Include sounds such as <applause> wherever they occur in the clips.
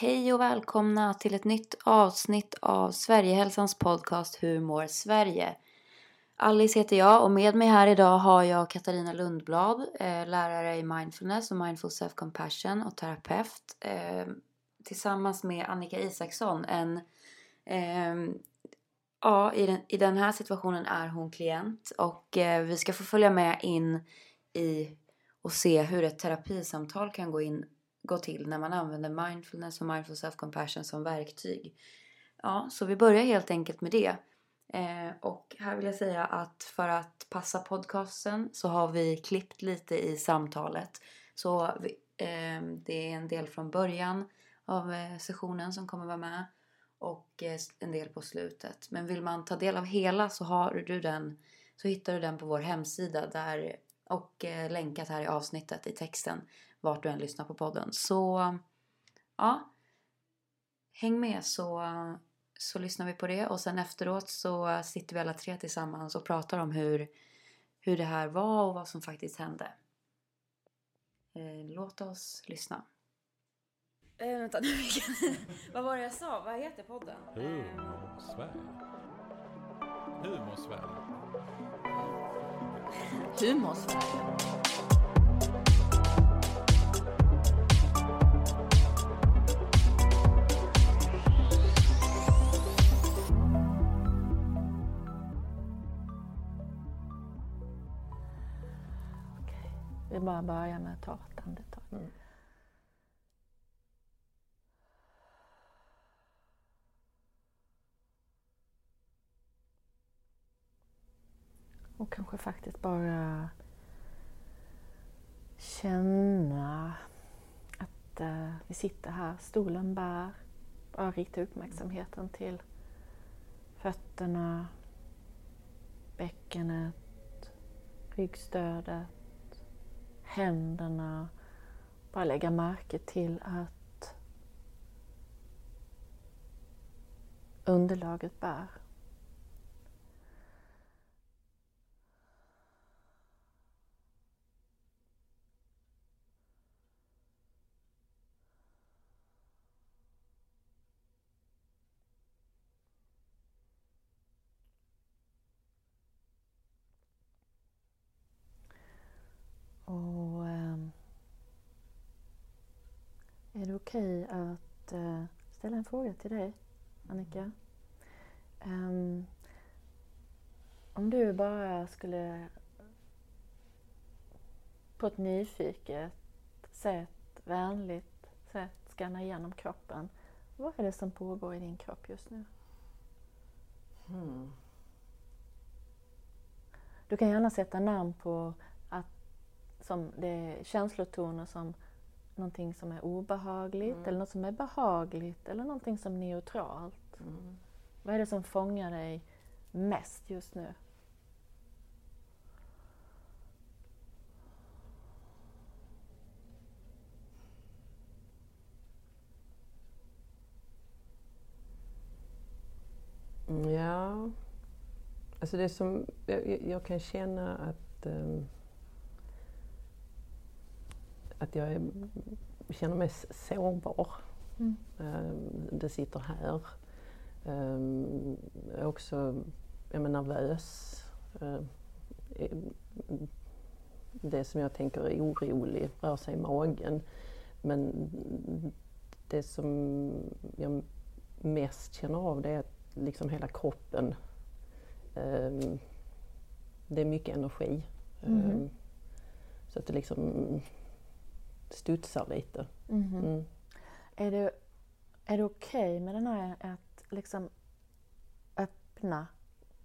Hej och välkomna till ett nytt avsnitt av Sverigehälsans podcast Hur mår Sverige? Alice heter jag och med mig här idag har jag Katarina Lundblad, eh, lärare i mindfulness och mindful self-compassion och terapeut. Eh, tillsammans med Annika Isaksson, en ehm, Ja, i den, i den här situationen är hon klient och eh, vi ska få följa med in i och se hur ett terapisamtal kan gå, in, gå till när man använder mindfulness och mindful self-compassion som verktyg. Ja, så vi börjar helt enkelt med det. Eh, och här vill jag säga att för att passa podcasten så har vi klippt lite i samtalet. Så vi, eh, det är en del från början av eh, sessionen som kommer vara med och eh, en del på slutet. Men vill man ta del av hela så har du den så hittar du den på vår hemsida där och eh, länkat här i avsnittet i texten vart du än lyssnar på podden. Så ja, häng med så, så lyssnar vi på det och sen efteråt så sitter vi alla tre tillsammans och pratar om hur, hur det här var och vad som faktiskt hände. Eh, låt oss lyssna. Äh, vänta <laughs> nu, vad var det jag sa? Vad heter podden? Humor Sverige. Humor Vi bara börjar med att ta ett andetag. Mm. Och kanske faktiskt bara känna att uh, vi sitter här, stolen bär. Bara rikta uppmärksamheten till fötterna, bäckenet, ryggstödet, händerna. Bara lägga märke till att underlaget bär. Okej att eh, ställa en fråga till dig, Annika? Ehm, om du bara skulle på ett nyfiket sätt, vänligt sätt scanna igenom kroppen. Vad är det som pågår i din kropp just nu? Hmm. Du kan gärna sätta namn på att som det är känslotoner som någonting som är obehagligt Mm. eller något som är behagligt eller någonting som är neutralt. Mm. Vad är det som fångar dig mest just nu? Mm, Ja, alltså det som jag, jag- kan känna att ehm, att jag är, känner mig sårbar. Mm. Ehm, det sitter här. Um, jag är också jag är nervös. Ehm, eh, det som jag tänker är orolig rör sig i magen. Men det som jag mest känner av det är att liksom hela kroppen, ehm, det är mycket energi. Ehm, så att det liksom studsar lite. Mhm. Mm. Är det, är det okej med den här att liksom öppna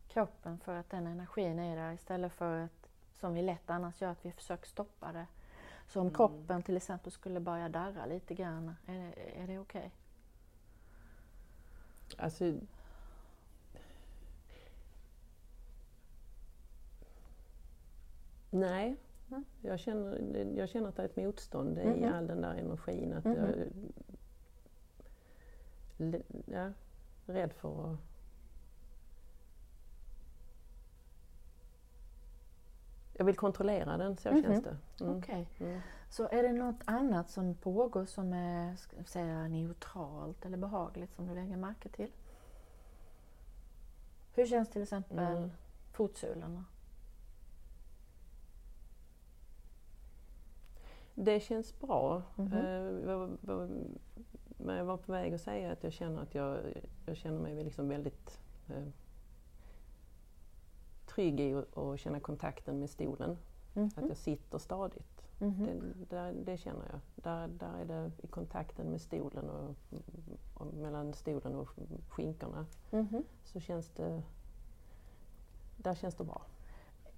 kroppen för att den energin är där istället för att, som vi lätt annars gör, att vi försöker stoppa det. Så om Mm. kroppen till exempel skulle börja darra lite grann, är det, är det okej? Alltså, nej, Mm. jag känner, jag känner att det är ett motstånd i Mhm. all den där energin. Att jag le- ja, rädd för att jag vill kontrollera den, så Mhm. känns det. Mm. Okej. Mm. Så är det något annat som pågår som är säga, neutralt eller behagligt som du lägger märke till? Hur känns till exempel Mm. fotsulorna? Det känns bra. Mhm. Vad- vad- Men jag var på väg att säga att jag känner att jag, jag känner mig liksom väldigt eh, trygg i att känna kontakten med stolen. Mhm. Att jag sitter stadigt. Mhm. Det, där, det känner jag. Där, där är det i kontakten med stolen och, och mellan stolen och skinkorna Mhm. så känns det... Där känns det bra.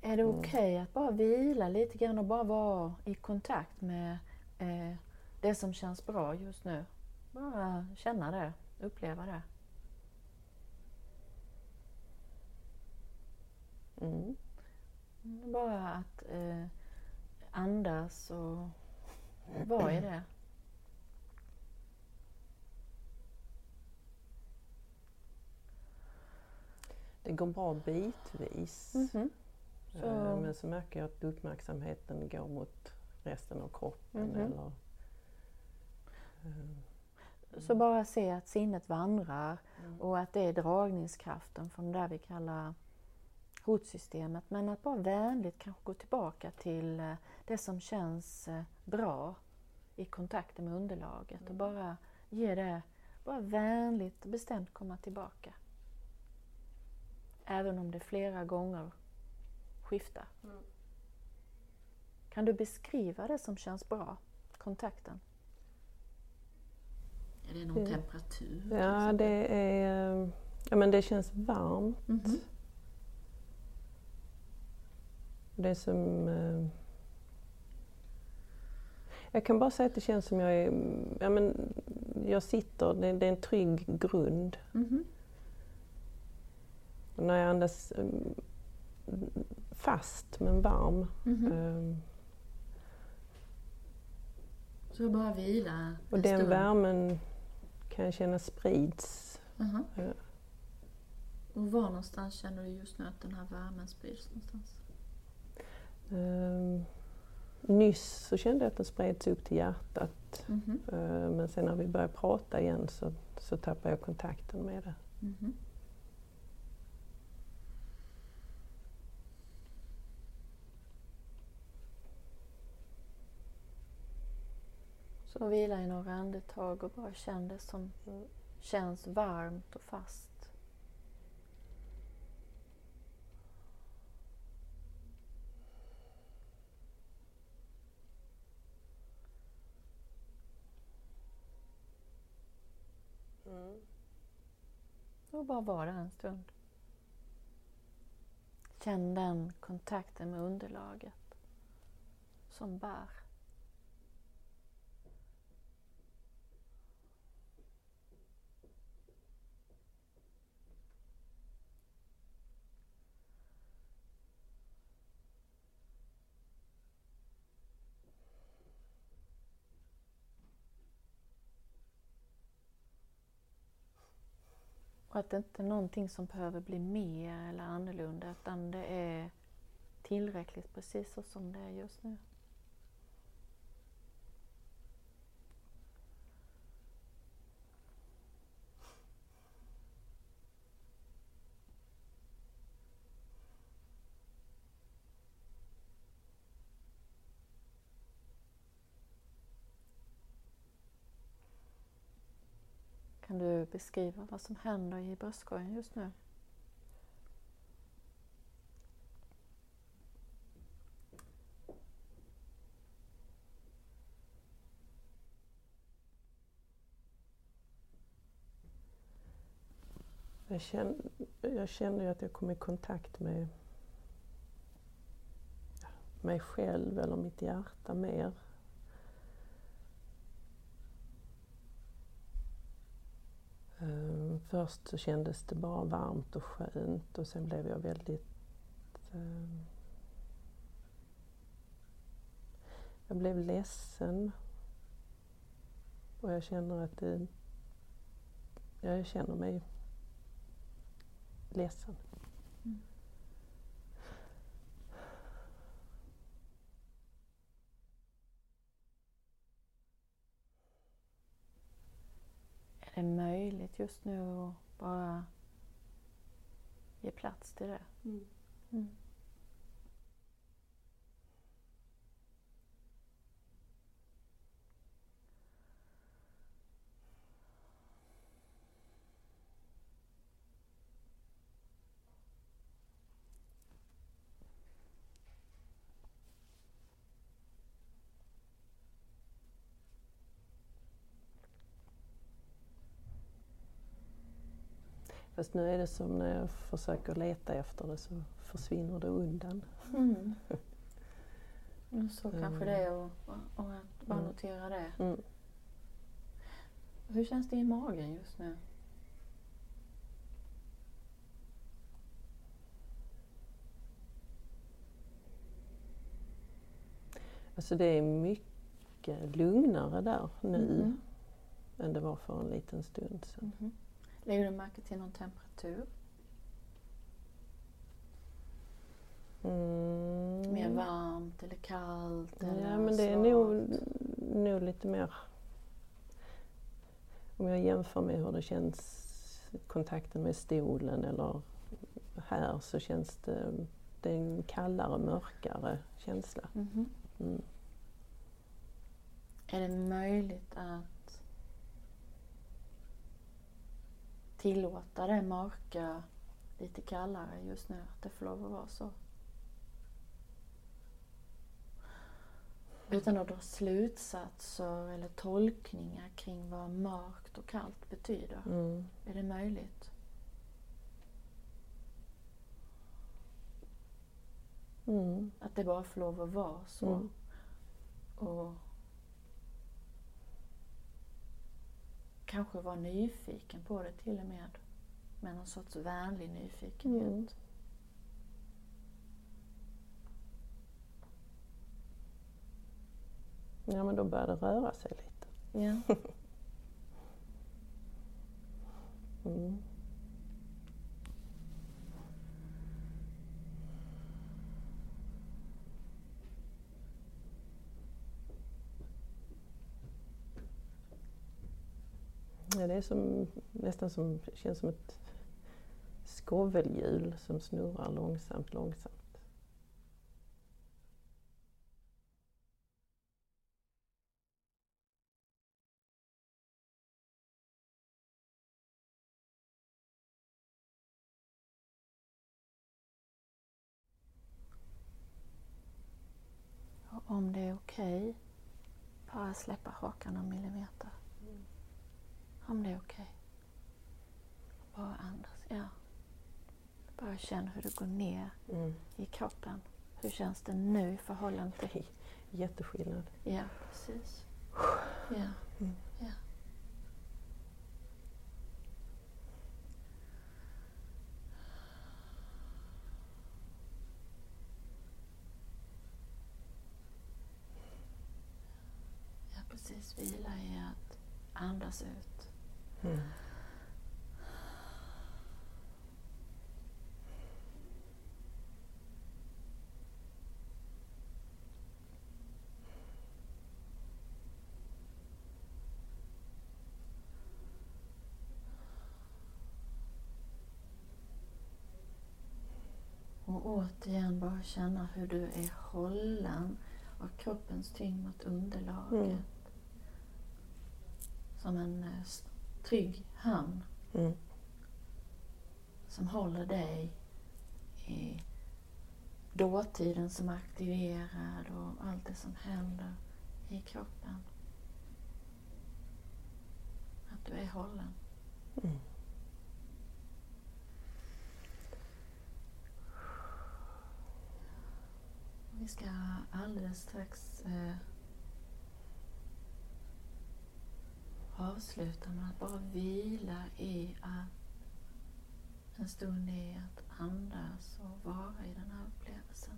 Är det Mm. okej att bara vila lite grann och bara vara i kontakt med eh, det som känns bra just nu? Bara känna det, uppleva det. Mm. Mm, Bara att eh, andas och vara i det. Det går bra bitvis. Mhm. Så- Eh, Men så märker jag att uppmärksamheten går mot resten av kroppen. Mhm. Eller, eh, Så bara se att sinnet vandrar Mm. och att det är dragningskraften från det där vi kallar hotsystemet. Men att bara vänligt kanske gå tillbaka till eh, det som känns bra i kontakten med underlaget och bara ge det, bara vänligt och bestämt komma tillbaka. Även om det flera gånger skiftar. Kan du beskriva det som känns bra, kontakten? Är det någon Mm. temperatur? ja, det är... eh, Ja, men det känns varmt. Mhm. Det är som... eh, Jag kan bara säga att det känns som jag är... Ja, men jag sitter, det, det är en trygg grund. Mhm. Och när jag andas eh, fast men varm. Mhm. eh, Så bara vila Och den värmen kan jag känna sprids. Aha. Ja. Och var någonstans känner du just nu att den här värmen sprids någonstans? Eh, nyss så kände jag att den spreds upp till hjärtat. Mhm. Eh, men sen när vi började prata igen så, så tappade jag kontakten med det. Mhm. Så vila i några andetag och bara känn det som känns varmt och fast. Och bara vara där en stund. Känn den kontakten med underlaget som bär. Och att det inte är någonting som behöver bli mer eller annorlunda utan det är tillräckligt precis så som det är just nu. Kan du beskriva vad som händer i bröstkorgen just nu? Jag känner, jag känner ju att jag kom i kontakt med mig själv eller mitt hjärta mer. Eh, Först så kändes det bara varmt och skönt och sen blev jag väldigt... eh, Jag blev ledsen. Och jag känner att det... Ja, jag känner mig ledsen. Det möjligt just nu att bara ge plats till det? Mm. Mm. Fast nu är det som när jag försöker leta efter det så försvinner det undan. Mm. Ja, <laughs> Så Mm. kanske det är och, och att bara Mm. notera det. Mm. Hur känns det i magen just nu? Alltså det är mycket lugnare där nu Mm. än det var för en liten stund sedan. Mhm. Lägger du märke till någon temperatur? Mm. Mer varmt eller kallt? Ja, eller men det är nog, nog lite mer... Om jag jämför med hur det känns kontakten med stolen eller här så känns det, det är en kallare, mörkare känsla. Mhm. Mm. Är det möjligt att tillåta det mörka lite kallare just nu? Att det får lov att vara så? Utan att dra slutsatser eller tolkningar kring vad mörkt och kallt betyder. Mm. Är det möjligt? Mm. Att det bara får lov att vara så? Mm. Och kanske vara nyfiken på det till och med. Med någon sorts vänlig nyfikenhet. Mm. Ja men då börjar det röra sig lite. Ja. <laughs> Mm. Ja, det är som, nästan som, känns som ett skovelhjul som snurrar långsamt, långsamt. Och om det är okej, bara släppa hakan någon millimeter. Om det är okej. Bara andas, ja. Bara känn hur det går ner Mm. i kroppen. Hur känns det nu i förhållande till... Jätteskillnad. Ja, precis. Ja. Mm. ja. Ja, precis. Vila i att andas ut. Mm. Och återigen bara känna hur du är hållen av kroppens tyngd mot underlaget. Mm. Som en eh, trygg hand Mm. som håller dig i dåtiden som är aktiverad och allt det som händer i kroppen. Att du är hållen. Mm. Vi ska alldeles strax eh, avsluta med att bara vila i att en stund i att andas och vara i den här upplevelsen.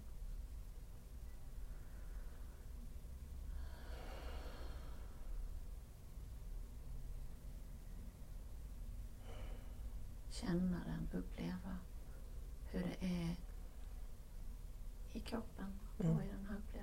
Känna den, uppleva hur det är i kroppen och Mm. i den här upplevelsen.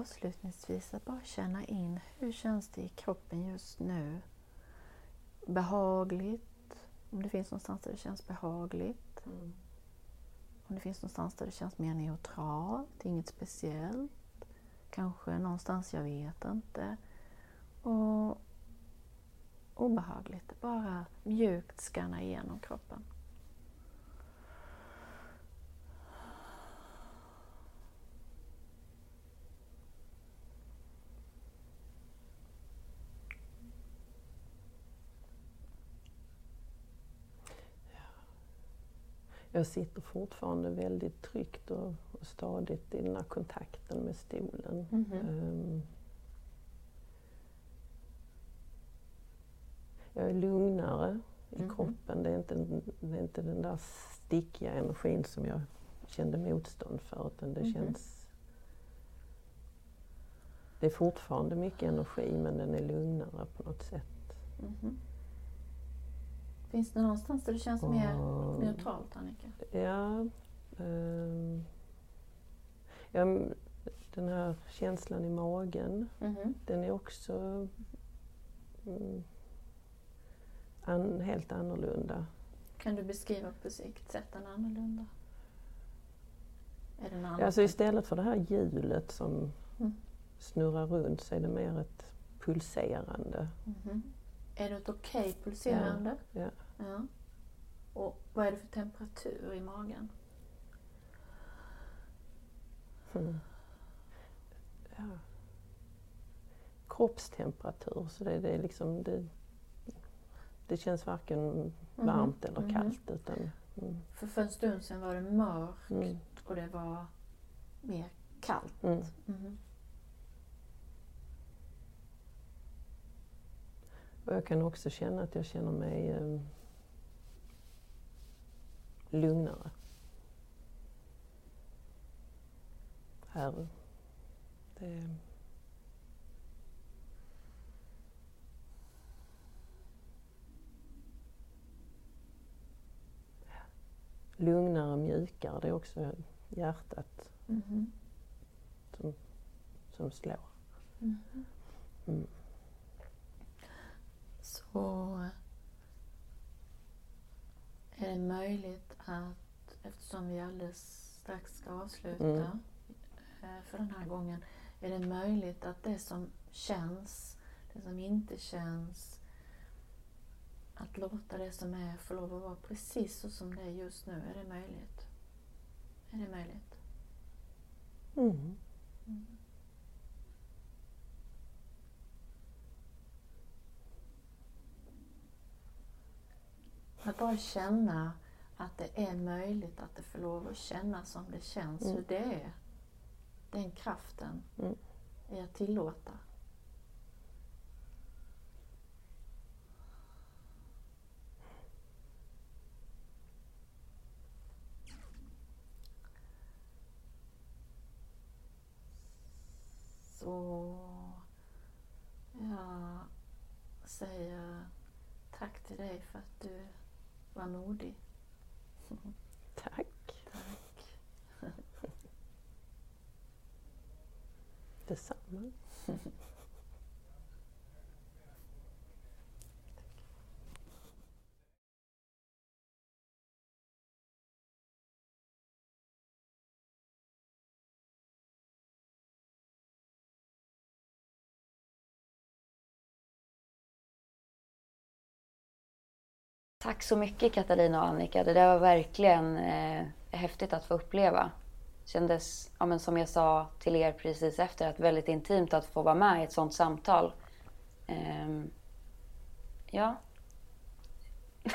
Avslutningsvis att bara känna in hur känns det i kroppen just nu? Behagligt, om det finns någonstans där det känns behagligt. Mm. Om det finns någonstans där det känns mer neutralt, inget speciellt. Kanske någonstans, jag vet inte. Och obehagligt, bara mjukt skanna igenom kroppen. Jag sitter fortfarande väldigt tryggt och, och stadigt i den här kontakten med stolen. Ehm. jag är lugnare i Mhm. kroppen. Det är, inte, det är inte den där stickiga energin som jag kände motstånd för. Utan det Mhm. känns... Det är fortfarande mycket energi men den är lugnare på något sätt. Mhm. Finns det någonstans där det känns mer Och- neutralt, Annika? Ja, ehm, ja, den här känslan i magen, Mhm. den är också mm, an, helt annorlunda. Kan du beskriva på sikt sätt den annorlunda? Är den annan? Alltså istället för det här hjulet som Mm. snurrar runt så är det mer ett pulserande. Mhm. Är det ett okej pulserande? Ja. ja. Och vad är det för temperatur i magen? Mm. Ja. Kroppstemperatur, så det, det är liksom det, det känns varken varmt eller Mhm. kallt utan mm, För, för en stund sedan var det mörkt mm, och det var mer kallt. mm. Mhm. Och jag kan också känna att jag känner mig eh, lugnare. Här. Det, lugnare, mjukare. Det är också hjärtat Mhm. som, som slår. Mhm. Mm. Så är det möjligt att, eftersom vi alldeles strax ska avsluta Mm. eh, för den här gången, är det möjligt att det som känns, det som inte känns, att låta det som är få lov att vara precis så som det är just nu. Är det möjligt? Är det möjligt? Mm. Att bara känna att det är möjligt att det får lov att kännas som det känns, Mm. hur det är. Den kraften Mm. i att tillåta. Så jag säger tack till dig för att du var modig. Tack. Tack. Detsamma. Tack så mycket Katarina och Annika. Det där var verkligen eh, häftigt att få uppleva. Kändes, ja, men som jag sa till er precis efter, att väldigt intimt att få vara med i ett sånt samtal. Ehm, ja. <laughs>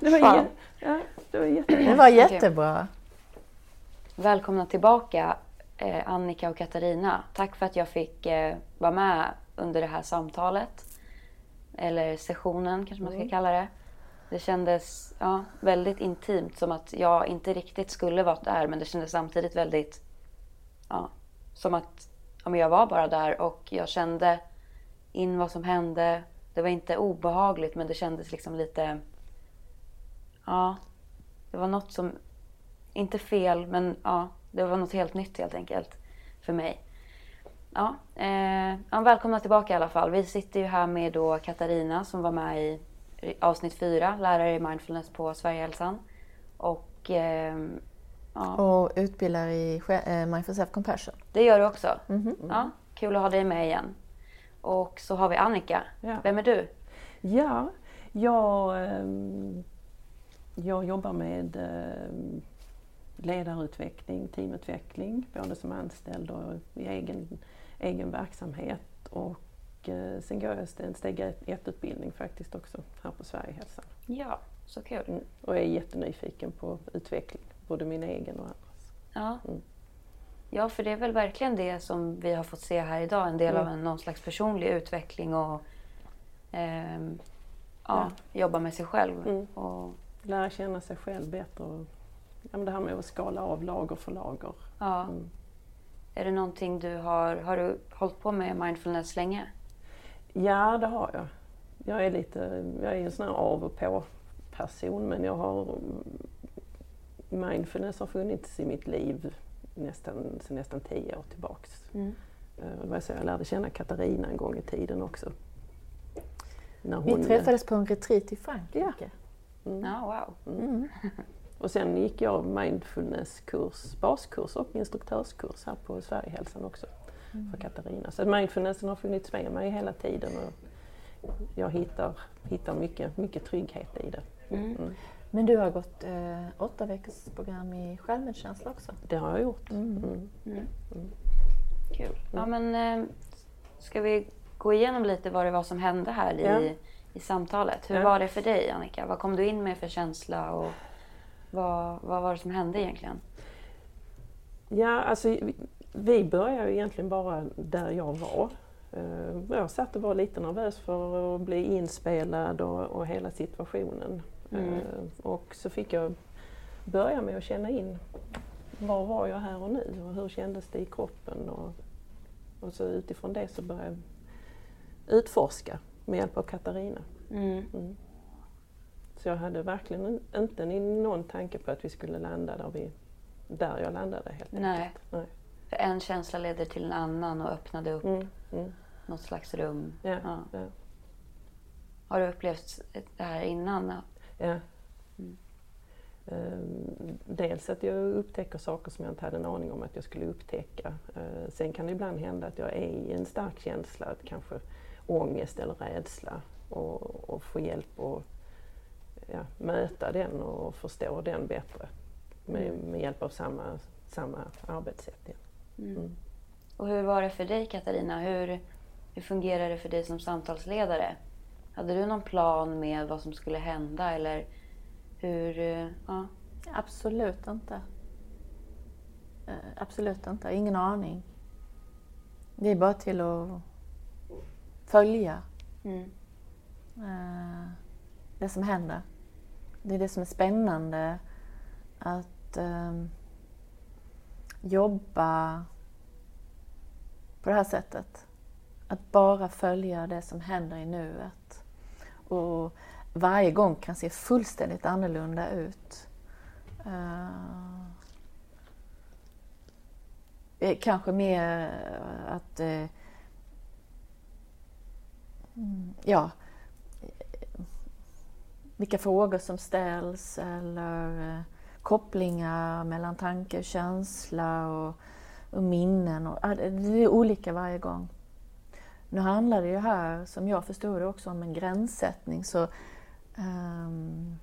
Det var, Fan. jä- ja, det var jättebra. Det var jättebra. Välkomna tillbaka eh, Annika och Katarina. Tack för att jag fick eh, vara med under det här samtalet. Eller sessionen kanske man ska kalla det. Det kändes ja, väldigt intimt, som att jag inte riktigt skulle vara där men det kändes samtidigt väldigt ja, som att ja, men jag var bara där och jag kände in vad som hände. Det var inte obehagligt men det kändes liksom lite... Ja, det var något som... Inte fel, men ja, det var något helt nytt helt enkelt för mig. Ja, eh, ja, välkomna tillbaka i alla fall. Vi sitter ju här med då Katarina som var med i avsnitt fyra, lärare i mindfulness på Sverigehälsan. Och eh, ja, Och utbildar i eh, Mindful Self Compassion. det gör du också. Mhm. Ja, kul att ha dig med igen. Och så har vi Annika. Ja. Vem är du? Ja, jag, ehm, jag jobbar med ehm, ledarutveckling, teamutveckling, både som anställd och i egen, egen verksamhet. Och eh, sen går jag en steg ett- ett-utbildning faktiskt också här på Sverigehälsan. Ja, så kul. Mm. Och jag är jättenyfiken på utveckling, både min egen och andras. Ja. Mm. ja, för det är väl verkligen det som vi har fått se här idag. En del av Mm. en, någon slags personlig utveckling och ehm, ja, jobba med sig själv. Mm. Och, Lära känna sig själv bättre. Och, ja, men det här med att skala av lager för lager. ja. Är det någonting du har, har du hållit på med mindfulness länge? Ja, det har jag. Jag är lite, jag är en sån här av och på person men jag har mindfulness har funnits i mitt liv nästan, sedan nästan tio år tillbaks. Mm. Det var så jag lärde känna Katarina en gång i tiden också. När Vi träffades på en retreat i Frankrike. Mm. Ja, wow. Mm. <laughs> Och sen gick jag mindfulnesskurs, baskurs och instruktörskurs här på Sverigehälsan också för Katarina. Så mindfulnessen har funnits med mig hela tiden och jag hittar, hittar mycket, mycket trygghet i det. Mm. Mm. Men du har gått eh, åtta veckors program i självmedkänsla också. Det har jag gjort. Mm. Mm. Mm. Kul. Ja, men eh, ska vi gå igenom lite vad det var som hände här i, Ja. i samtalet? Hur Ja. var det för dig Annika? Vad kom du in med för känsla och vad, vad var det som hände egentligen? Ja, alltså vi- började egentligen bara där jag var. Eh, Jag satt och var lite nervös för att bli inspelad och, och hela situationen. Mm. Eh, Och så fick jag börja med att känna in var var jag här och nu och hur kändes det i kroppen. Och, och så utifrån det så började jag utforska med hjälp av Katarina. Mm. Mm. Så jag hade verkligen in- inte någon tanke på att vi skulle landa där, vi, där jag landade helt Nej. enkelt. Nej. För en känsla leder till en annan och öppnade upp Mm, mm, något slags rum. ja, Ja. ja, Har du upplevt det här innan? ja. Mm. Ehm, dels att jag upptäcker saker som jag inte hade en aning om att jag skulle upptäcka. Ehm, sen kan det ibland hända att jag är i en stark känsla, att kanske ångest eller rädsla och, och få hjälp att ja, möta den och förstå den bättre med, Mm. med hjälp av samma, samma arbetssätt. Mm. Mm. Och hur var det för dig Katarina? Hur, hur fungerade det för dig som samtalsledare? Hade du någon plan med vad som skulle hända eller hur? eh, Ja. Absolut inte. Eh, absolut inte. Ingen aning. Det är bara till att följa Mm. eh, det som händer. Det är det som är spännande. Att eh, jobba på det här sättet. Att bara följa det som händer i nuet. Och varje gång kan se fullständigt annorlunda ut. Eh, eh kanske mer eh, att eh, mm, ja, vilka frågor som ställs eller eh, kopplingar mellan tanke och känsla och, och minnen. Och, det är olika varje gång. Nu handlar det ju här, som jag förstod det, också om en gränssättning. Så, ehm,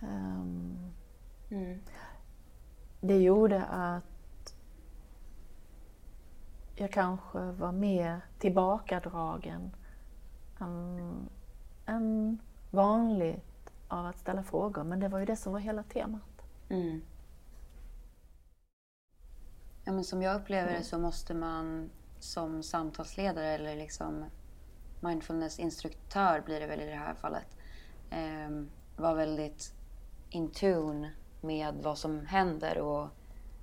ehm, Mm. det gjorde att jag kanske var mer tillbakadragen än, än vanligt av att ställa frågor. Men det var ju det som var hela temat. Mm. Ja, men som jag upplever det så måste man som samtalsledare eller liksom mindfulnessinstruktör blir det väl i det här fallet eh, vara väldigt in tune med vad som händer och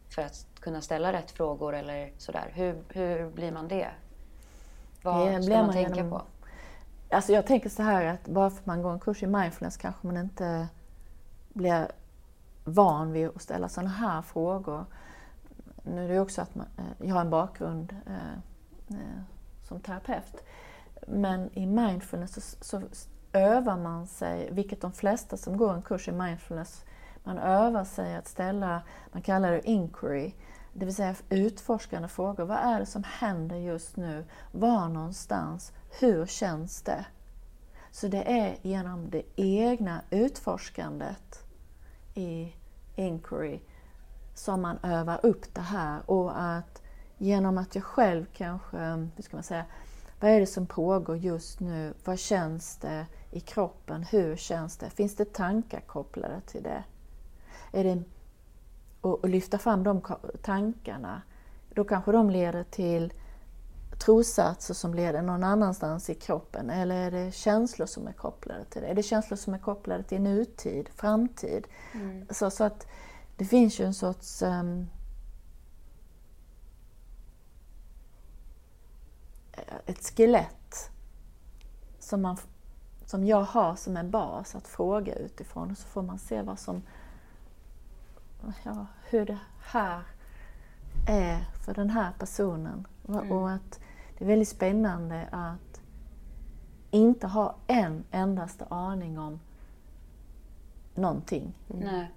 för att kunna ställa rätt frågor eller sådär. Hur, hur blir man det? Vad Det ska man, man tänka genom- på? Alltså jag tänker så här att bara för att man går en kurs i mindfulness kanske man inte blir van vid att ställa sådana här frågor. Nu är det ju också att man, eh, jag har en bakgrund eh, eh, som terapeut. Men i mindfulness så, så övar man sig, vilket de flesta som går en kurs i mindfulness, man övar sig att ställa, man kallar det inquiry, det vill säga utforskande frågor. Vad är det som händer just nu? Var någonstans? Hur känns det? Så det är genom det egna utforskandet i inquiry som man övar upp det här och att genom att jag själv kanske, hur ska man säga, vad är det som pågår just nu? Vad känns det i kroppen? Hur känns det? Finns det tankar kopplade till det? Är det och, och lyfta fram de tankarna, då kanske de leder till trossatser som leder någon annanstans i kroppen eller är det känslor som är kopplade till det? Är det känslor som är kopplade till nutid, framtid? Mm. Så, så att det finns ju en sorts um, ett skelett som, man, som jag har som en bas att fråga utifrån och så får man se vad som ja, hur det här är för den här personen. Mm. Och att det är väldigt spännande att inte ha en endaste aning om någonting. Mm. Nej.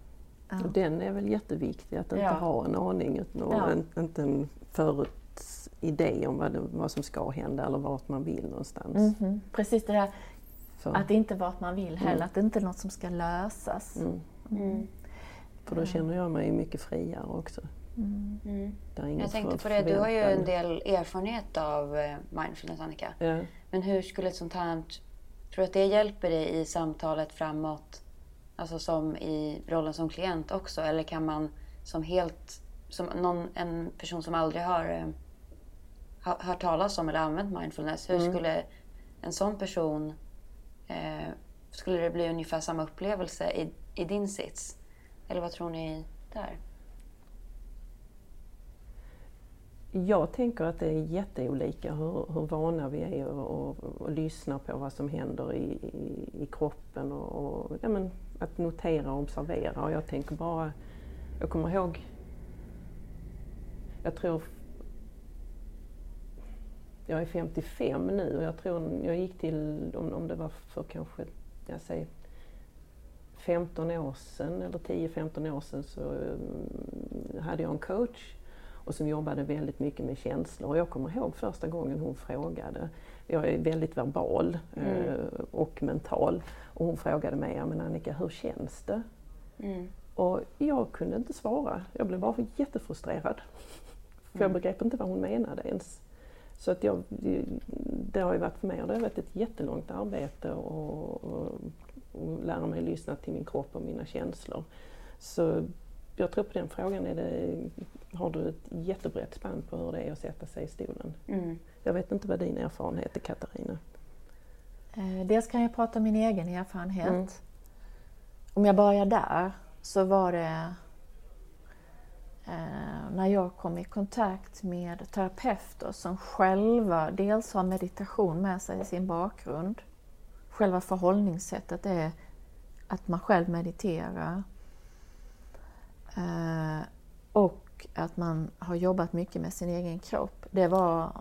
Ja. Och den är väl jätteviktig, att inte ja. ha en aning och ja. en, inte en förutidé om vad, det, vad som ska hända eller vart man vill någonstans. Mm -hmm. Precis det där För. att inte vart man vill heller, mm. att det inte är något som ska lösas. Mm. mm. För då känner jag mig mycket friare också. Mm. Mm. Jag tänkte på det, du har ju en del erfarenhet av eh, mindfulness Annika. Ja. Men hur skulle ett sånt här, tror du att det hjälper dig i samtalet framåt? Alltså som i rollen som klient också? Eller kan man som helt, som någon, en person som aldrig har eh, hört talas om eller använt mindfulness, hur mm. skulle en sån person, eh, skulle det bli ungefär samma upplevelse i, i din sits? Eller vad tror ni där? Jag tänker att det är jätteolika hur, hur vana vi är att lyssna på vad som händer i, i, i kroppen och, och ja, men, att notera och observera. Och jag tänker bara, jag kommer ihåg, jag tror, jag är 55 nu och jag tror jag gick till, om, om det var för kanske, jag säger 15 år sedan, eller 10-15 år sedan, så mm, hade jag en coach och som jobbade väldigt mycket med känslor. Och jag kommer ihåg första gången hon frågade, jag är väldigt verbal mm. Eh, och mental, och hon frågade mig, men Annika hur känns det? Mm. Och jag kunde inte svara, jag blev bara jättefrustrerad. För jag mm. begrep inte vad hon menade ens. Så att jag, det har ju varit för mig det har varit ett jättelångt arbete och, och och lära mig lyssna till min kropp och mina känslor. Så jag tror på den frågan är det, har du ett jättebrett spann på hur det är att sätta sig i stolen. Mm. Jag vet inte vad din erfarenhet är Katarina? Eh, dels kan jag prata om min egen erfarenhet. Mm. Om jag börjar där så var det eh, när jag kom i kontakt med terapeuter som själva dels har meditation med sig i sin bakgrund själva förhållningssättet är att man själv mediterar. Eh, och att man har jobbat mycket med sin egen kropp. Det var,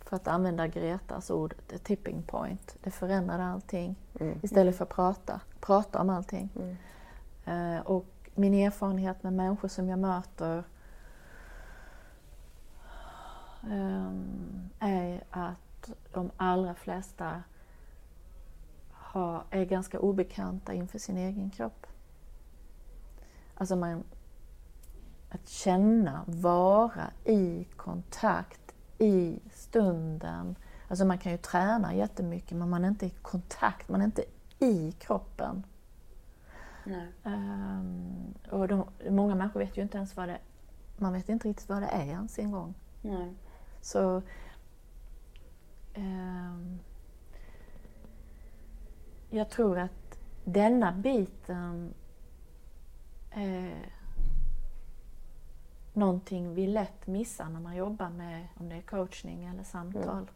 för att använda Gretas ord, the tipping point. Det förändrade allting. Mm. Istället för att prata, prata om allting. Mm. Eh, och min erfarenhet med människor som jag möter eh, är att de allra flesta har, är ganska obekanta inför sin egen kropp. Alltså man, att känna, vara i kontakt i stunden. Alltså man kan ju träna jättemycket men man är inte i kontakt, man är inte i kroppen. Um, och de, många människor vet ju inte ens vad det man vet inte riktigt vad det är ens en gång. Nej. Så um, jag tror att denna biten är någonting vi lätt missar när man jobbar med om det är coachning eller samtal. Mm.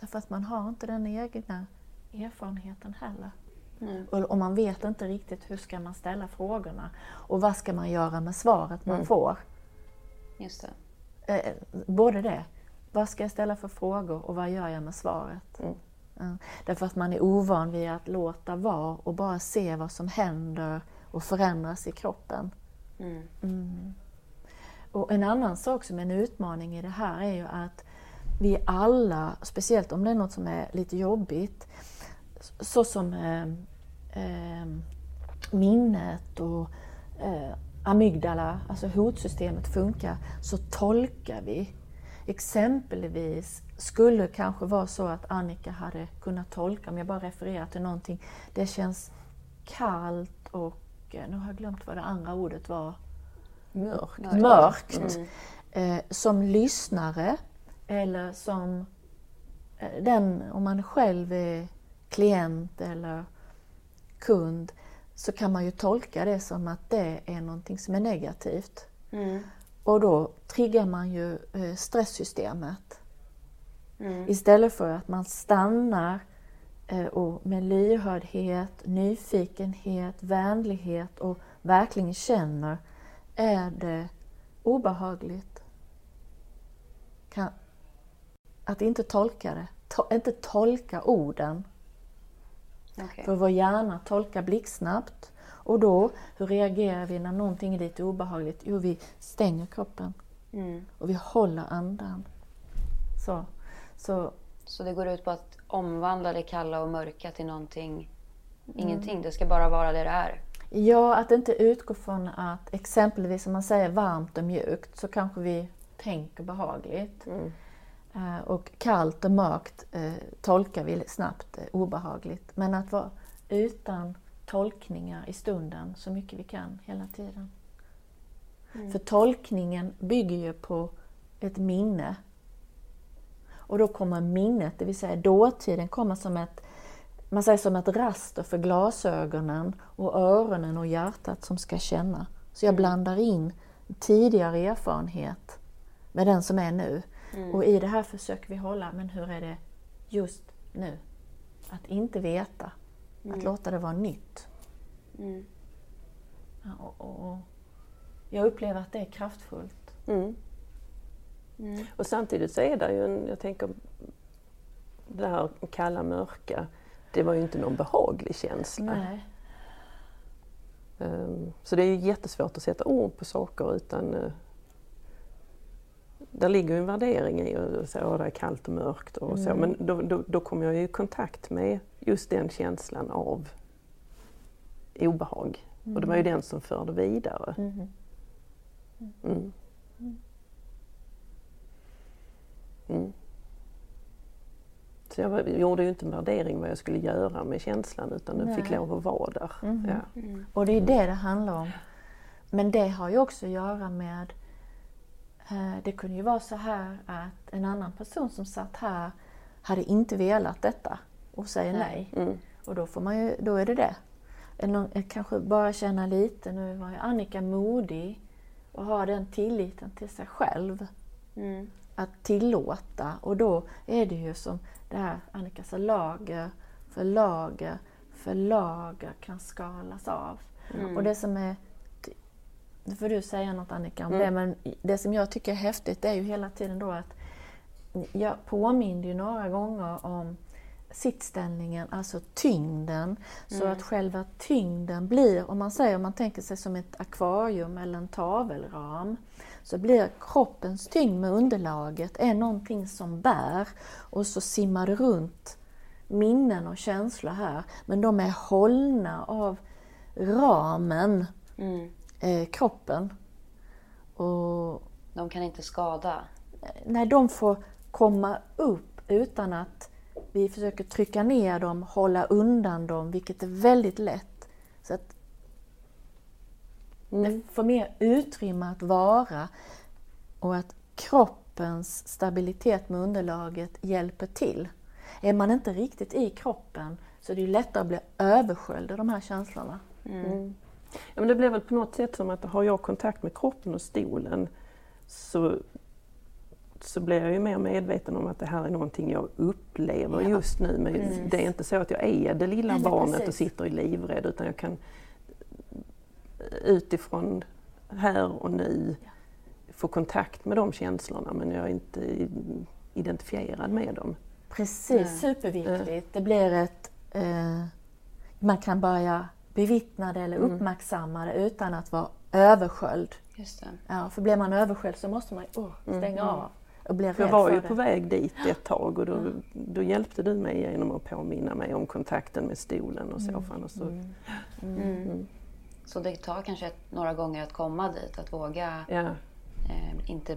Därför att man har inte den egna erfarenheten heller. Mm. Och, och, man vet inte riktigt hur ska man ställa frågorna och vad ska man göra med svaret man mm. får. Just det. Eh, både det. vad ska jag ställa för frågor och vad gör jag med svaret? Mm. Ja, därför att man är ovan vid att låta vara och bara se vad som händer och förändras i kroppen. Mm. Mm. Och en annan sak som är en utmaning i det här är ju att vi alla, speciellt om det är något som är lite jobbigt, så som eh, eh, minnet och eh, amygdala, alltså hotsystemet funkar, så tolkar vi. Exempelvis skulle det kanske vara så att Annika hade kunnat tolka, om jag bara refererar till någonting, det känns kallt och, eh, nu har jag glömt vad det andra ordet var, Mörkt. mörkt. Mm. Eh, som lyssnare eller som eh, den, om man själv är klient eller kund, så kan man ju tolka det som att det är någonting som är negativt. Mm. Och då triggar man ju eh, stresssystemet. Mm. Istället för att man stannar och med lyhördhet, nyfikenhet, vänlighet och verkligen känner, är det obehagligt? Kan, att inte tolka det, to, inte tolka orden. Okej. För vår hjärna tolkar blixtsnabbt. Och då, hur reagerar vi när någonting är lite obehagligt? Jo, vi stänger kroppen Mm. och vi håller andan. Så, så Så det går ut på att omvandla det kalla och mörka till någonting, ingenting. Det ska bara vara det det är. Ja, att inte utgå från att exempelvis om man säger varmt och mjukt så kanske vi tänker behagligt. Mm. Eh, Och kallt och mörkt eh, tolkar vi snabbt eh, obehagligt. Men att vara utan tolkningar i stunden så mycket vi kan hela tiden. För tolkningen bygger ju på ett minne. Och då kommer minnet, det vill säga dåtiden, kommer som ett man säger som ett raster för glasögonen och öronen och hjärtat som ska känna. Så jag blandar in tidigare erfarenhet med den som är nu. Och i det här försöker vi hålla, men hur är det just nu? Att inte veta, att låta det vara nytt. Mm. Ja, och, och, och jag upplever att det är kraftfullt. Mm. Mm. Och samtidigt så är det ju en, jag tänker, det här kalla mörka, det var ju inte någon behaglig känsla. Nej. Ehm, Så det är ju jättesvårt att sätta ord på saker utan eh, där ligger ju en värdering i att säga att det är kallt och mörkt och så. Mm. Men då, då, då kommer jag ju i kontakt med just den känslan av obehag. Och det var ju den som förde vidare. Mhm. Mm. Mm. Så jag gjorde ju inte en värdering vad jag skulle göra med känslan utan den fick Nej. lov att vara där. Mhm. Ja. Mm. Och det är det det handlar om. Men det har ju också att göra med eh, det kunde ju vara så här att en annan person som satt här hade inte velat detta och säger nej. Mm. Och då, får man ju, då är det det. Eller eh, kanske bara känna lite, nu var ju Annika modig och ha den tilliten till sig själv. Mm. Att tillåta. Och då är det ju som det här Annika sa, lager för lager för lager kan skalas av. Mm. Och det som är, nu får du säga något Annika om Mm. det, men det som jag tycker är häftigt är ju hela tiden då att jag påminner ju några gånger om sittställningen, alltså tyngden. Så Mm. att själva tyngden blir, om man säger, om man tänker sig som ett akvarium eller en tavelram, så blir kroppens tyngd med underlaget är någonting som bär och så simmar det runt minnen och känslor här. Men de är hållna av ramen, Mm. eh, kroppen. Och De kan inte skada. när de får komma upp utan att vi försöker trycka ner dem, hålla undan dem, vilket är väldigt lätt. Så att Mm. det får mer utrymme att vara och att kroppens stabilitet med underlaget hjälper till. Är man inte riktigt i kroppen så är det ju lättare att bli översköljd av de här känslorna. Mm. Ja, men det blir väl på något sätt som att har jag kontakt med kroppen och stolen så, så blir jag ju mer medveten om att det här är någonting jag upplever Ja, just nu. Men precis. det är inte så att jag är det lilla Nej, barnet och precis. sitter i livrädd utan jag kan utifrån här och nu få kontakt med de känslorna men jag är inte identifierad med dem. Precis, superviktigt. Det blir ett... Eh, man kan börja bevittna det eller uppmärksamma det utan att vara översköljd. Just det. Ja, för blir man översköljd så måste man oh, stänga av och bli rädd Jag var ju det. på väg dit ett tag och då, då hjälpte du mig genom att påminna mig om kontakten med stolen och soffan. Och så. Mm. Så det tar kanske ett, några gånger att komma dit, att våga Ja, eh, inte...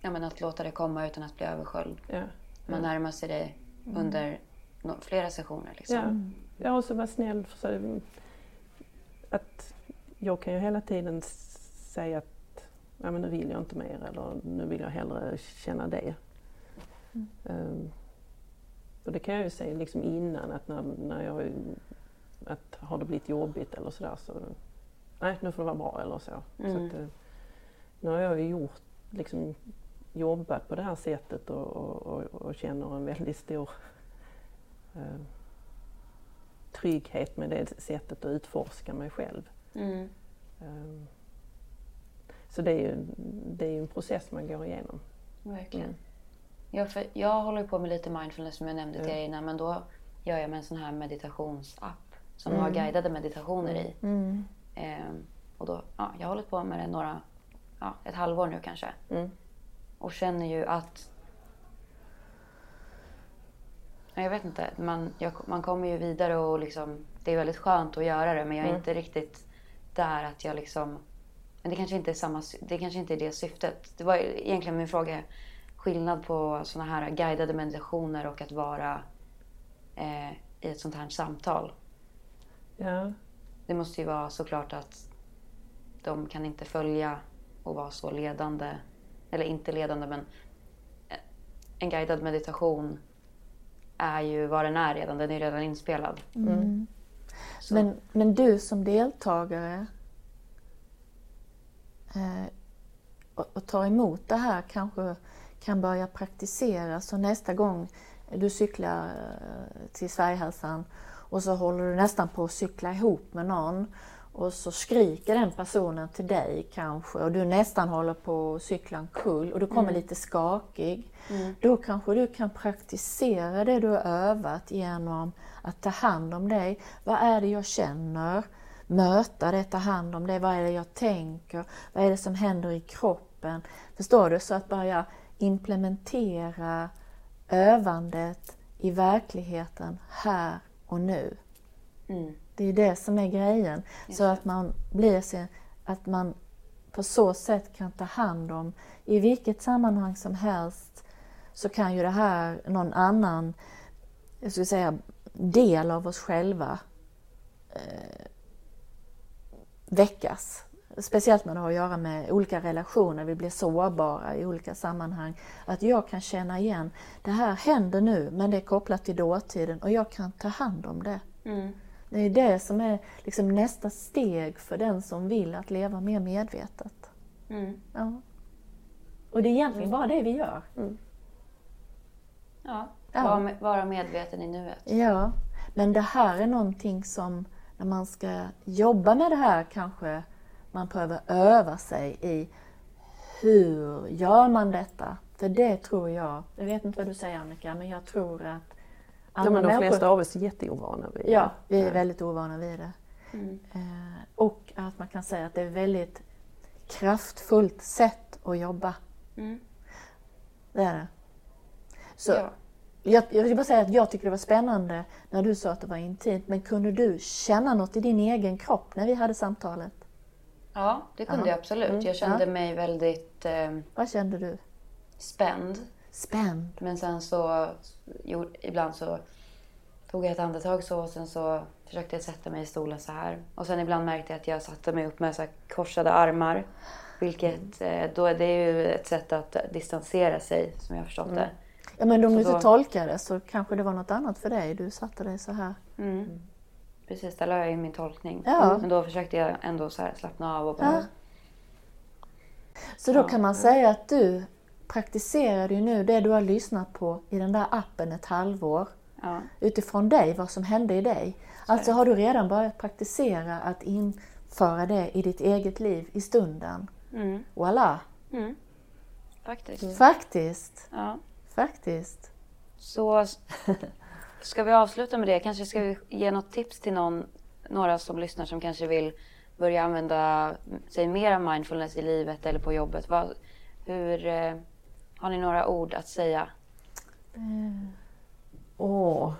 Ja, men att låta det komma utan att bli översköljd. ja. Man närmar sig det under no, flera sessioner. Liksom. Ja. ja, och så var snäll. Så, att jag kan ju hela tiden säga att ja, men nu vill jag inte mer eller nu vill jag hellre känna det. Ehm, och det kan jag ju säga liksom innan att när, när jag att har det blivit jobbigt eller sådär så nej nu får det vara bra eller så. så Mm. att, eh, nu har jag ju gjort liksom jobbat på det här sättet och, och, och, och känner en väldigt stor eh, trygghet med det sättet att utforska mig själv. Mm. Eh, så det är, ju, det är ju en process man går igenom. Verkligen. Mm. Ja, för jag håller på med lite mindfulness som jag nämnde till Ja. er innan. Men då gör jag med en sån här meditationsapp som Mm. har guidade meditationer i. Mm. Ehm, och då, ja, jag har hållit på med det några, ja, ett halvår nu kanske. Mm. Och känner ju att... Ja, Jag vet inte. Man, jag, man kommer ju vidare och liksom, det är väldigt skönt att göra det. Men jag är Mm. inte riktigt där att jag liksom... Men det kanske inte är, samma, det kanske inte är det syftet. Det var egentligen min fråga. Skillnad på såna här guidade meditationer och att vara eh, i ett sånt här samtal. Ja, Det måste ju vara såklart att de kan inte följa och vara så ledande. Eller inte ledande men en guidad meditation är ju vad den är redan. Den är redan inspelad. Så, Men, men du som deltagare eh, och, och tar emot det här kanske kan börja praktisera så nästa gång du cyklar eh, till Sverigehälsan och så håller du nästan på att cykla ihop med någon och så skriker den personen till dig kanske och du nästan håller på att cykla omkull och du kommer lite skakig. Då kanske du kan praktisera det du har övat genom att ta hand om dig. Vad är det jag känner? Möta det, ta hand om det. Vad är det jag tänker? Vad är det som händer i kroppen? Förstår du? Så att börja implementera övandet i verkligheten här och nu. mm, Det är det som är grejen. Så att man blir sin, att man på så sätt kan ta hand om, i vilket sammanhang som helst, så kan ju det här, någon annan, jag skulle säga, del av oss själva eh, väckas. Speciellt när det har att göra med olika relationer, vi blir sårbara i olika sammanhang. Att jag kan känna igen, det här händer nu men det är kopplat till dåtiden och jag kan ta hand om det. mm, Det är det som är liksom nästa steg för den som vill att leva mer medvetet. mm. Ja. Och det är egentligen bara det vi gör. Ja, Ja. Vara, vara medveten i nuet. Ja, men det här är någonting som när man ska jobba med det här kanske man behöver öva sig i hur gör man detta? För det tror jag, jag vet inte vad du säger Annika, men jag tror att ja men de människor- flesta av oss är jätteovana vid Ja, vi är väldigt ovana vid det. Mm. Eh, och att man kan säga att det är ett väldigt kraftfullt sätt att jobba. Mm. Det är det. Så Ja. jag, jag vill bara säga att jag tycker det var spännande när du sa att det var intimt. Men kunde du känna något i din egen kropp när vi hade samtalet? Ja, det kunde Ja. jag absolut. Mm, Jag kände ja. mig väldigt eh, Vad kände du? spänd. Spänd? Men sen så, jo, ibland så tog jag ett andetag så och sen så försökte jag sätta mig i stolen så här. Och sen ibland märkte jag att jag satte mig upp med så korsade armar. Vilket, eh, då, det är ju ett sätt att distansera sig som jag har förstått det. Ja, men om Så du inte då- tolkar det så kanske det var något annat för dig. Du satte dig så här. Mm. Precis, där la jag in min tolkning. Ja. Men då försökte jag ändå så slappna av och bara... Ja. Så då Ja. kan man säga att du praktiserar ju nu det du har lyssnat på i den där appen ett halvår. Ja. utifrån dig, vad som hände i dig. Alltså har du redan börjat praktisera att införa det i ditt eget liv i stunden. Mm. Voilà! Mm. faktiskt. Faktiskt. Ja. Faktiskt. Så <laughs> ska vi avsluta med det? Kanske ska vi ge något tips till någon, några som lyssnar som kanske vill börja använda sig mer av mindfulness i livet eller på jobbet. Vad, hur, eh, har ni några ord att säga? Åh,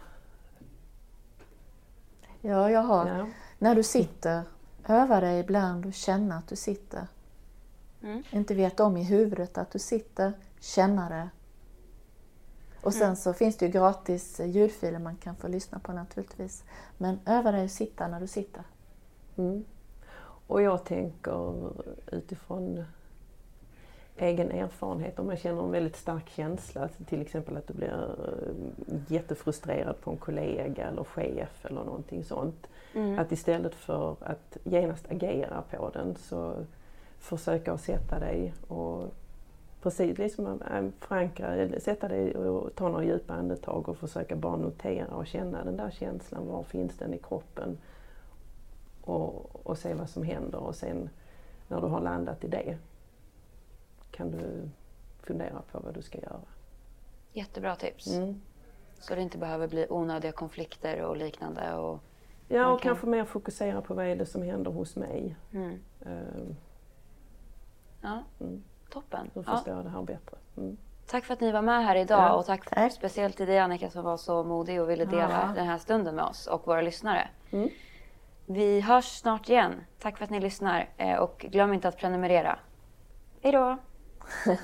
Ja, jag har. ja. När du sitter, öva dig ibland och känna att du sitter. Mm. Inte vet om i huvudet att du sitter, känna det. Och sen så finns det ju gratis ljudfiler man kan få lyssna på naturligtvis. Men öva dig att sitta när du sitter. Mm. Och jag tänker utifrån egen erfarenhet, om man känner en väldigt stark känsla, till exempel att du blir eh, jättefrustrerad på en kollega eller chef eller någonting sånt. Att istället för att genast agera på den så försöka att sätta dig och precis liksom äh, förankra, sätta dig och ta några djupa andetag och försöka bara notera och känna den där känslan. Var finns den i kroppen? och, och se vad som händer och sen när du har landat i det kan du fundera på vad du ska göra. Jättebra tips. Mm. Så det inte behöver bli onödiga konflikter och liknande. Och, Ja, och kan- kanske mer fokusera på vad är det som händer hos mig. mm. Ehm, Ja, Mm. Toppen. Ja. förstår jag det här bättre? Mm. Tack för att ni var med här idag Ja, och tack, tack. speciellt till dig Annika som var så modig och ville dela Ja. den här stunden med oss och våra lyssnare. Mm. Vi hörs snart igen. Tack för att ni lyssnar eh, och glöm inte att prenumerera. Hej då! <laughs>